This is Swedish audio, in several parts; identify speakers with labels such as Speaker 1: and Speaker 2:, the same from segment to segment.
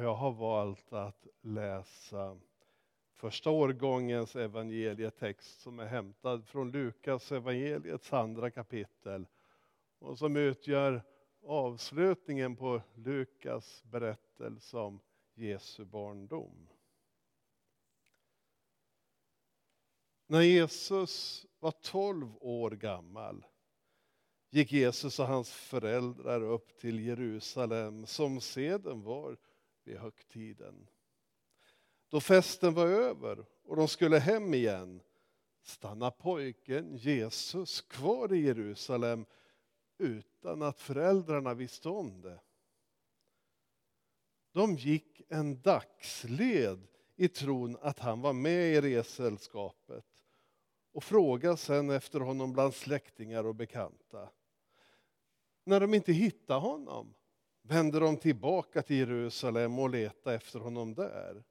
Speaker 1: Jag har valt att läsa första årgångens evangelietext som är hämtad från Lukas evangeliets andra kapitel och som utgör avslutningen på Lukas berättelse om Jesu barndom. När Jesus var 12 år gammal gick Jesus och hans föräldrar upp till Jerusalem som seden var vid högtiden. Då festen var över och de skulle hem igen stannade pojken Jesus kvar i Jerusalem utan att föräldrarna visste om det. De gick en dagsled i tron att han var med i resällskapet och frågade sen efter honom bland släktingar och bekanta. När de inte hittade honom vände de tillbaka till Jerusalem och letade efter honom där.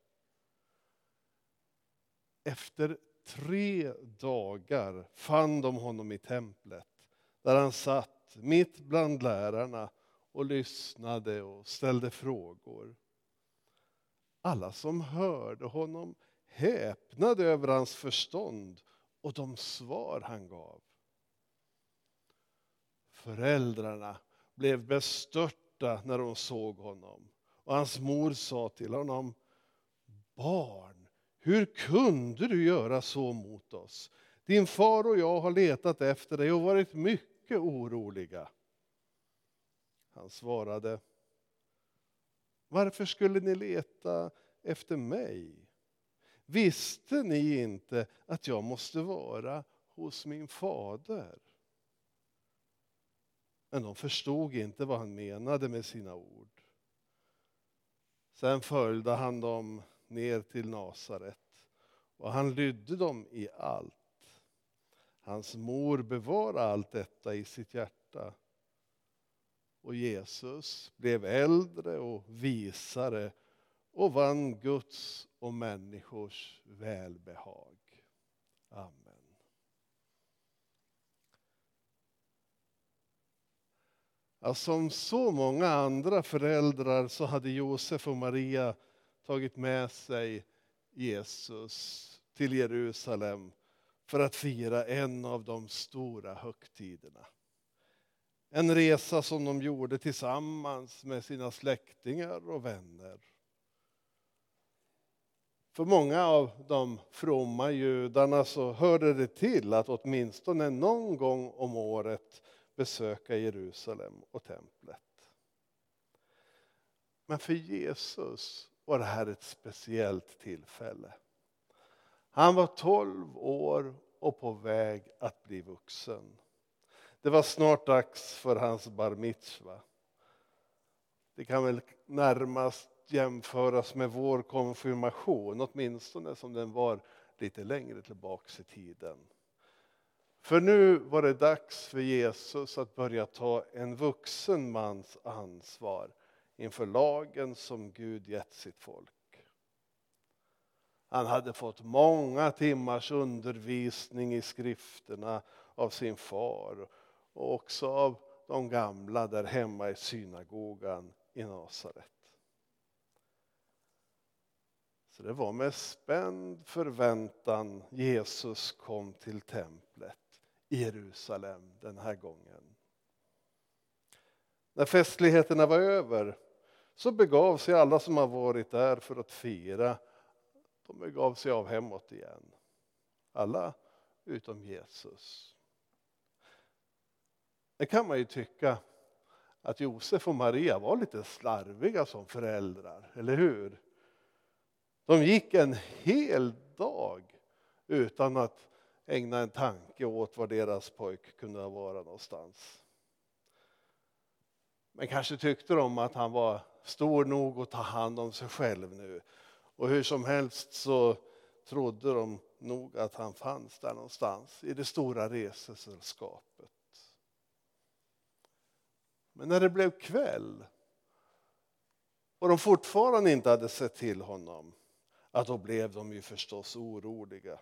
Speaker 1: Efter tre dagar fann de honom i templet där han satt mitt bland lärarna och lyssnade och ställde frågor. Alla som hörde honom häpnade över hans förstånd och de svar han gav. Föräldrarna blev bestörta när de såg honom och hans mor sa till honom Barn, hur kunde du göra så mot oss? Din far och jag har letat efter dig och varit mycket oroliga. Han svarade Varför skulle ni leta efter mig? Visste ni inte att jag måste vara hos min fader? Men de förstod inte vad han menade med sina ord. Sen följde han dem ner till Nasaret och han lydde dem i allt. Hans mor bevarade allt detta i sitt hjärta. Och Jesus blev äldre och visare och vann Guds och människors välbehag. Amen. Ja, som så många andra föräldrar så hade Josef och Maria tagit med sig Jesus till Jerusalem för att fira en av de stora högtiderna. En resa som de gjorde tillsammans med sina släktingar och vänner. För många av de fromma judarna så hörde det till att åtminstone någon gång om året besöka Jerusalem och templet. Men för Jesus var det här ett speciellt tillfälle. Han var 12 år och på väg att bli vuxen. Det var snart dags för hans bar mitzva. Det kan väl närmast jämföras med vår konfirmation, åtminstone som den var lite längre tillbaks i tiden. För nu var det dags för Jesus att börja ta en vuxen mans ansvar inför lagen som Gud gett sitt folk. Han hade fått många timmars undervisning i skrifterna av sin far och också av de gamla där hemma i synagogan i Nasaret. Så det var med spänd förväntan Jesus kom till templet Jerusalem den här gången. När festligheterna var över så begav sig alla som har varit där för att fira de begav sig av hemåt igen. Alla utom Jesus. Det kan man ju tycka att Josef och Maria var lite slarviga som föräldrar, eller hur? De gick en hel dag utan att ägna en tanke åt var deras pojk kunde vara någonstans. Men kanske tyckte de att han var stor nog att ta hand om sig själv nu och hur som helst så trodde de nog att han fanns där någonstans i det stora resesällskapet. Men när det blev kväll och de fortfarande inte hade sett till honom, att då blev de ju förstås oroliga.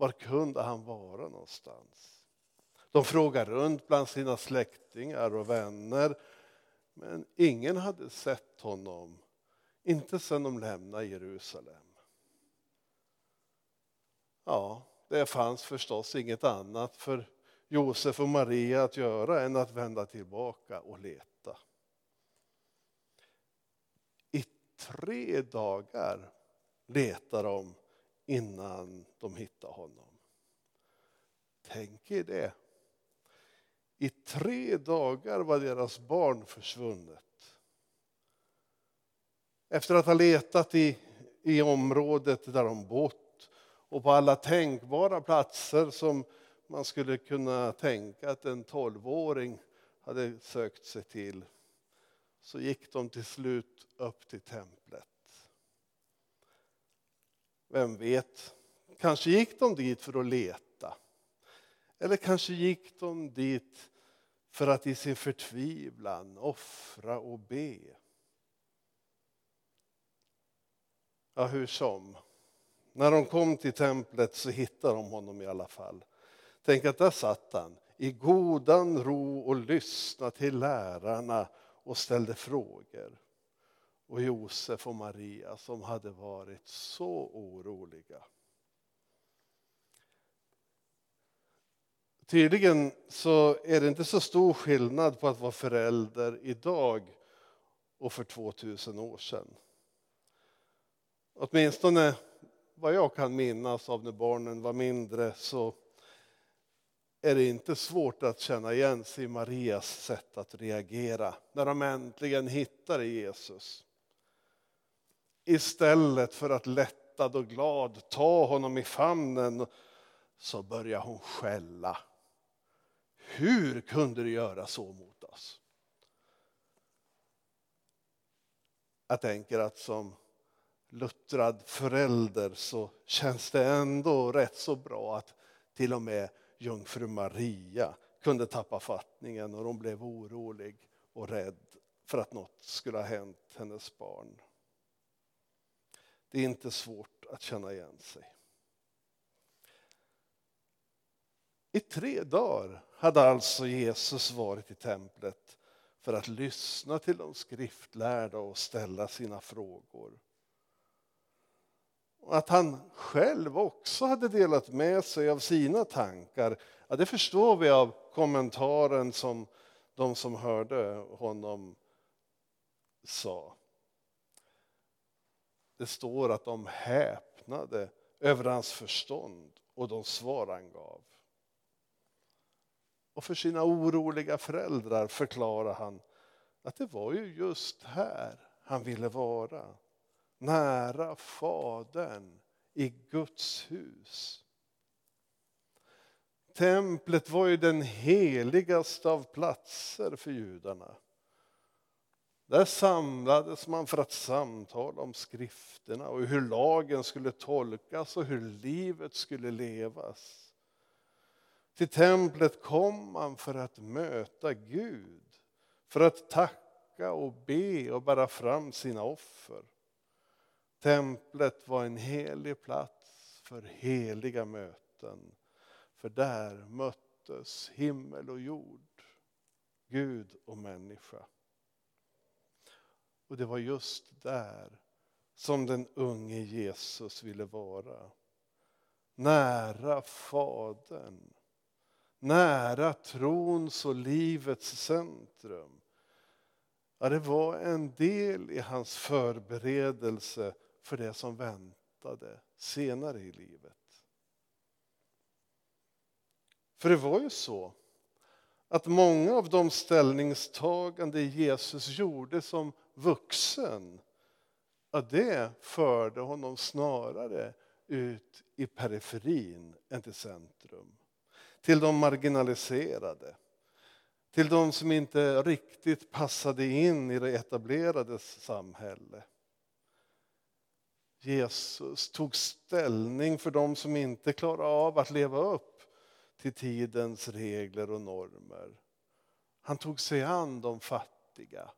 Speaker 1: Var kunde han vara någonstans? De frågade runt bland sina släktingar och vänner, men ingen hade sett honom Inte sedan de lämnade Jerusalem. Ja, det fanns förstås inget annat för Josef och Maria att göra än att vända tillbaka och leta. I tre dagar letade de innan de hittade honom. Tänk er det. I tre dagar var deras barn försvunnet. Efter att ha letat i, i området där de bott och på alla tänkbara platser som man skulle kunna tänka att en tolvåring hade sökt sig till så gick de till slut upp till templet. Vem vet, kanske gick de dit för att leta. Eller kanske gick de dit för att i sin förtvivlan offra och be. Ja, hur som. När de kom till templet så hittade de honom i alla fall. Tänk att där satt han i godan ro och lyssnade till lärarna och ställde frågor. Och Josef och Maria som hade varit så oroliga. Tydligen så är det inte så stor skillnad på att vara förälder idag och för 2000 år sedan. Åtminstone vad jag kan minnas av när barnen var mindre så är det inte svårt att känna igen sig i Marias sätt att reagera när de äntligen hittar Jesus. Istället för att lättad och glad ta honom i famnen så börjar hon skälla. Hur kunde du göra så mot oss? Jag tänker att som luttrad förälder så känns det ändå rätt så bra att till och med jungfru Maria kunde tappa fattningen och hon blev orolig och rädd för att något skulle ha hänt hennes barn. Det är inte svårt att känna igen sig. I tre dagar hade alltså Jesus varit i templet för att lyssna till de skriftlärda och ställa sina frågor. Och att han själv också hade delat med sig av sina tankar, ja, det förstår vi av kommentaren som de som hörde honom sa. Det står att de häpnade över hans förstånd och de svar han gav. Och för sina oroliga föräldrar förklarar han att det var ju just här han ville vara nära Fadern i Guds hus. Templet var ju den heligaste av platser för judarna. Där samlades man för att samtala om skrifterna och hur lagen skulle tolkas och hur livet skulle levas. Till templet kom man för att möta Gud, för att tacka och be och bära fram sina offer. Templet var en helig plats för heliga möten. För där möttes himmel och jord, Gud och människa. Och det var just där som den unge Jesus ville vara. Nära Fadern. Nära trons och livets centrum. Ja, det var en del i hans förberedelse för det som väntade senare i livet. För det var ju så att många av de ställningstaganden Jesus gjorde som vuxen, att det förde honom snarare ut i periferin än till centrum. Till de marginaliserade, till de som inte riktigt passade in i det etablerade samhället. Jesus tog ställning för de som inte klarade av att leva upp till tidens regler och normer. Han tog sig an de fattiga,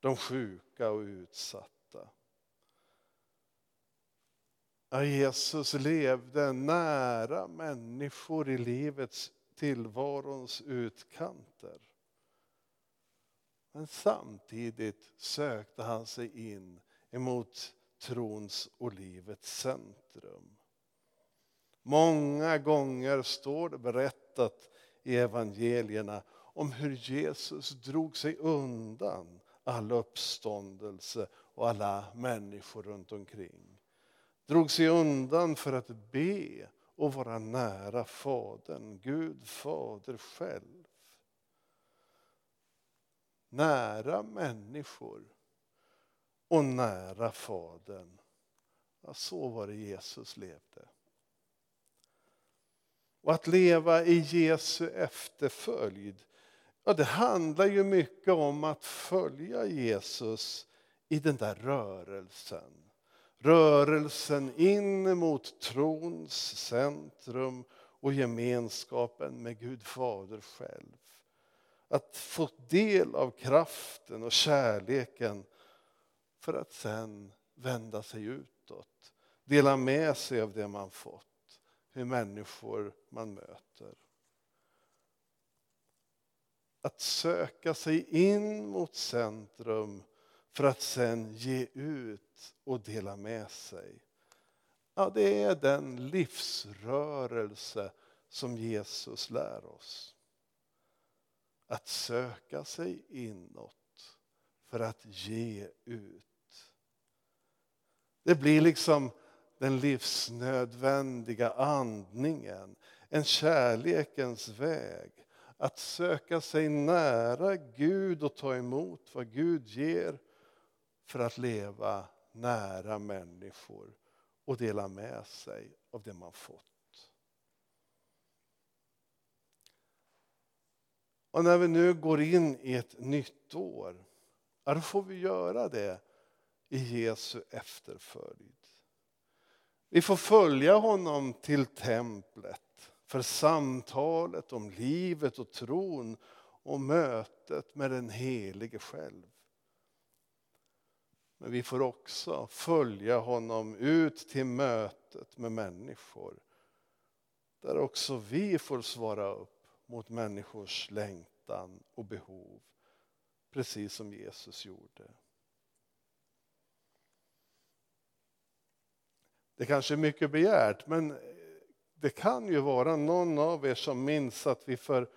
Speaker 1: de sjuka och utsatta. Ja, Jesus levde nära människor i livets tillvarons utkanter. Men samtidigt sökte han sig in emot trons och livets centrum. Många gånger står det berättat i evangelierna om hur Jesus drog sig undan all uppståndelse och alla människor runt omkring. Drog sig undan för att be och vara nära Fadern, Gud Fader själv. Nära människor och nära Fadern. Ja, så var det Jesus levde. Och att leva i Jesu efterföljd, ja, det handlar ju mycket om att följa Jesus i den där rörelsen. Rörelsen in mot trons centrum och gemenskapen med Gud Fader själv. Att få del av kraften och kärleken för att sen vända sig utåt. Dela med sig av det man fått, hur människor man möter. Att söka sig in mot centrum för att sen ge ut och dela med sig. Ja, det är den livsrörelse som Jesus lär oss. Att söka sig inåt för att ge ut. Det blir liksom den livsnödvändiga andningen, en kärlekens väg. Att söka sig nära Gud och ta emot vad Gud ger för att leva nära människor och dela med sig av det man fått. Och när vi nu går in i ett nytt år, då får vi göra det i Jesu efterföljd. Vi får följa honom till templet för samtalet om livet och tron och mötet med den helige själv. Men vi får också följa honom ut till mötet med människor. Där också vi får svara upp mot människors längtan och behov. Precis som Jesus gjorde. Det kanske är mycket begärt, men det kan ju vara någon av er som minns att vi för,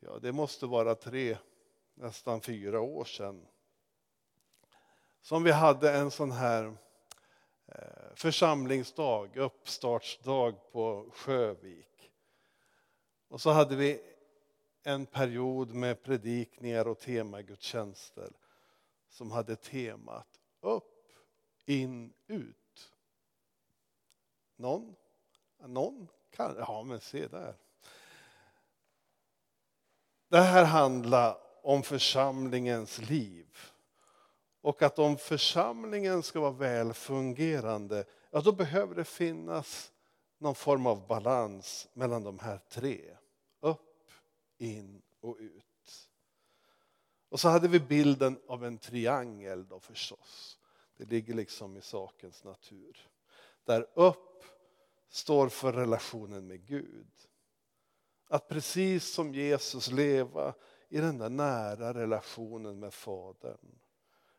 Speaker 1: ja det måste vara tre, nästan fyra år sedan, som vi hade en sån här eh, församlingsdag, uppstartsdag på Sjövik. Och så hade vi en period med predikningar och temagudstjänster som hade temat upp, in, ut. Någon? Någon kan? Ja, men se där. Det här handlar om församlingens liv. Och att om församlingen ska vara välfungerande ja då behöver det finnas någon form av balans mellan de här tre. Upp, in och ut. Och så hade vi bilden av en triangel då förstås. Det ligger liksom i sakens natur. Där upp står för relationen med Gud. Att precis som Jesus leva i den där nära relationen med Fadern.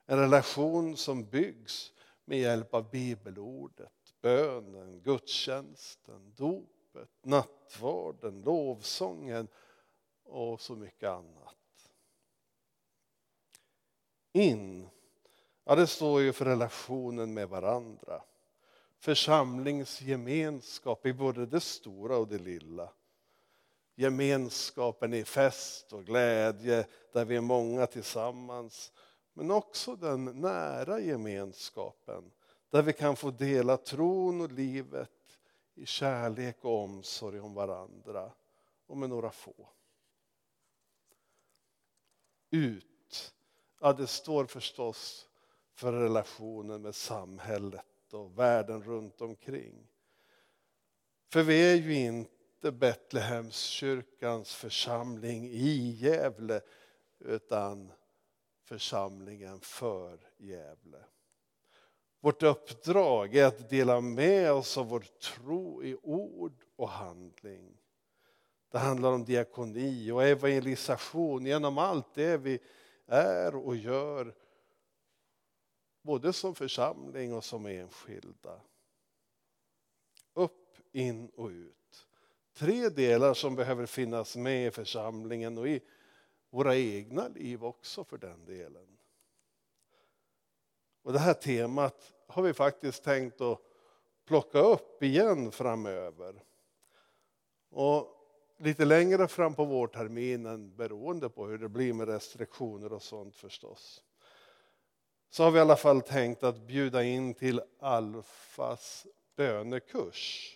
Speaker 1: En relation som byggs med hjälp av bibelordet, bönen, gudstjänsten, dopet, nattvarden, lovsången och så mycket annat. In, ja det står ju för relationen med varandra församlingsgemenskap i både det stora och det lilla. Gemenskapen i fest och glädje där vi är många tillsammans. Men också den nära gemenskapen där vi kan få dela tron och livet i kärlek och omsorg om varandra och med några få. Ut, ja det står förstås för relationen med samhället och världen runt omkring. För vi är ju inte Betlehemskyrkans församling i Gävle utan församlingen för Gävle. Vårt uppdrag är att dela med oss av vår tro i ord och handling. Det handlar om diakoni och evangelisation genom allt det vi är och gör både som församling och som enskilda. Upp, in och ut. Tre delar som behöver finnas med i församlingen och i våra egna liv också för den delen. Och det här temat har vi faktiskt tänkt att plocka upp igen framöver. Och lite längre fram på vårterminen, beroende på hur det blir med restriktioner och sånt förstås, så har vi i alla fall tänkt att bjuda in till Alfas bönekurs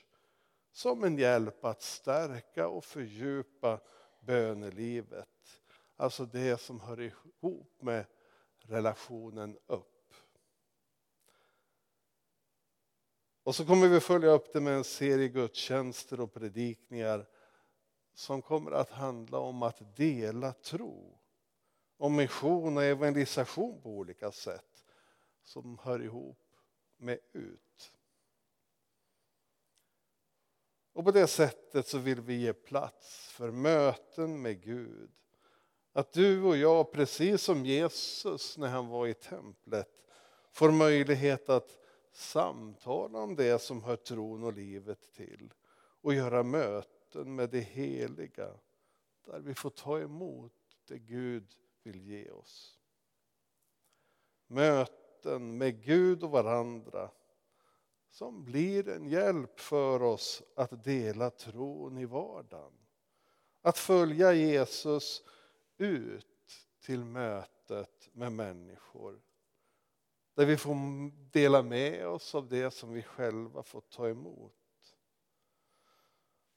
Speaker 1: som en hjälp att stärka och fördjupa bönelivet. Alltså det som hör ihop med relationen upp. Och så kommer vi följa upp det med en serie gudstjänster och predikningar som kommer att handla om att dela tro. Om mission och evangelisation på olika sätt som hör ihop med ut. Och på det sättet så vill vi ge plats för möten med Gud. Att du och jag, precis som Jesus när han var i templet, får möjlighet att samtala om det som hör tron och livet till och göra möten med det heliga där vi får ta emot det Gud vill ge oss. Möten med Gud och varandra som blir en hjälp för oss att dela tron i vardagen. Att följa Jesus ut till mötet med människor. Där vi får dela med oss av det som vi själva får ta emot.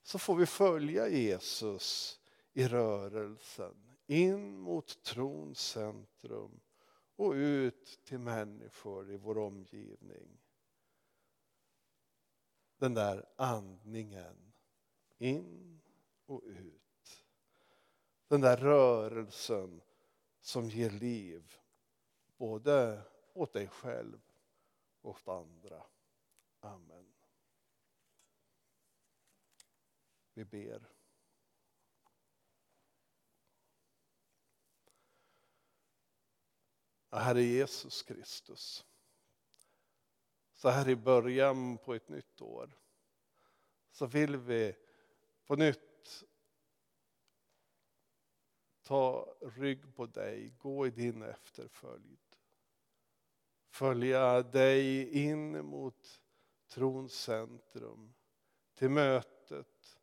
Speaker 1: Så får vi följa Jesus i rörelsen in mot trons centrum och ut till människor i vår omgivning den där andningen in och ut. Den där rörelsen som ger liv både åt dig själv och åt andra. Amen. Vi ber. Herre Jesus Kristus så här i början på ett nytt år så vill vi på nytt ta rygg på dig, gå i din efterföljd. Följa dig in mot trons centrum, till mötet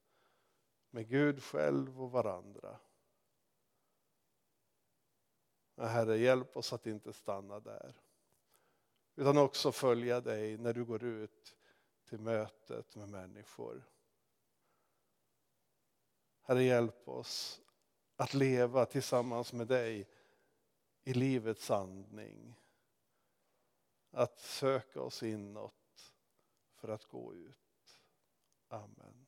Speaker 1: med Gud själv och varandra. Herre, hjälp oss att inte stanna där utan också följa dig när du går ut till mötet med människor. Herre, hjälp oss att leva tillsammans med dig i livets andning. Att söka oss inåt för att gå ut. Amen.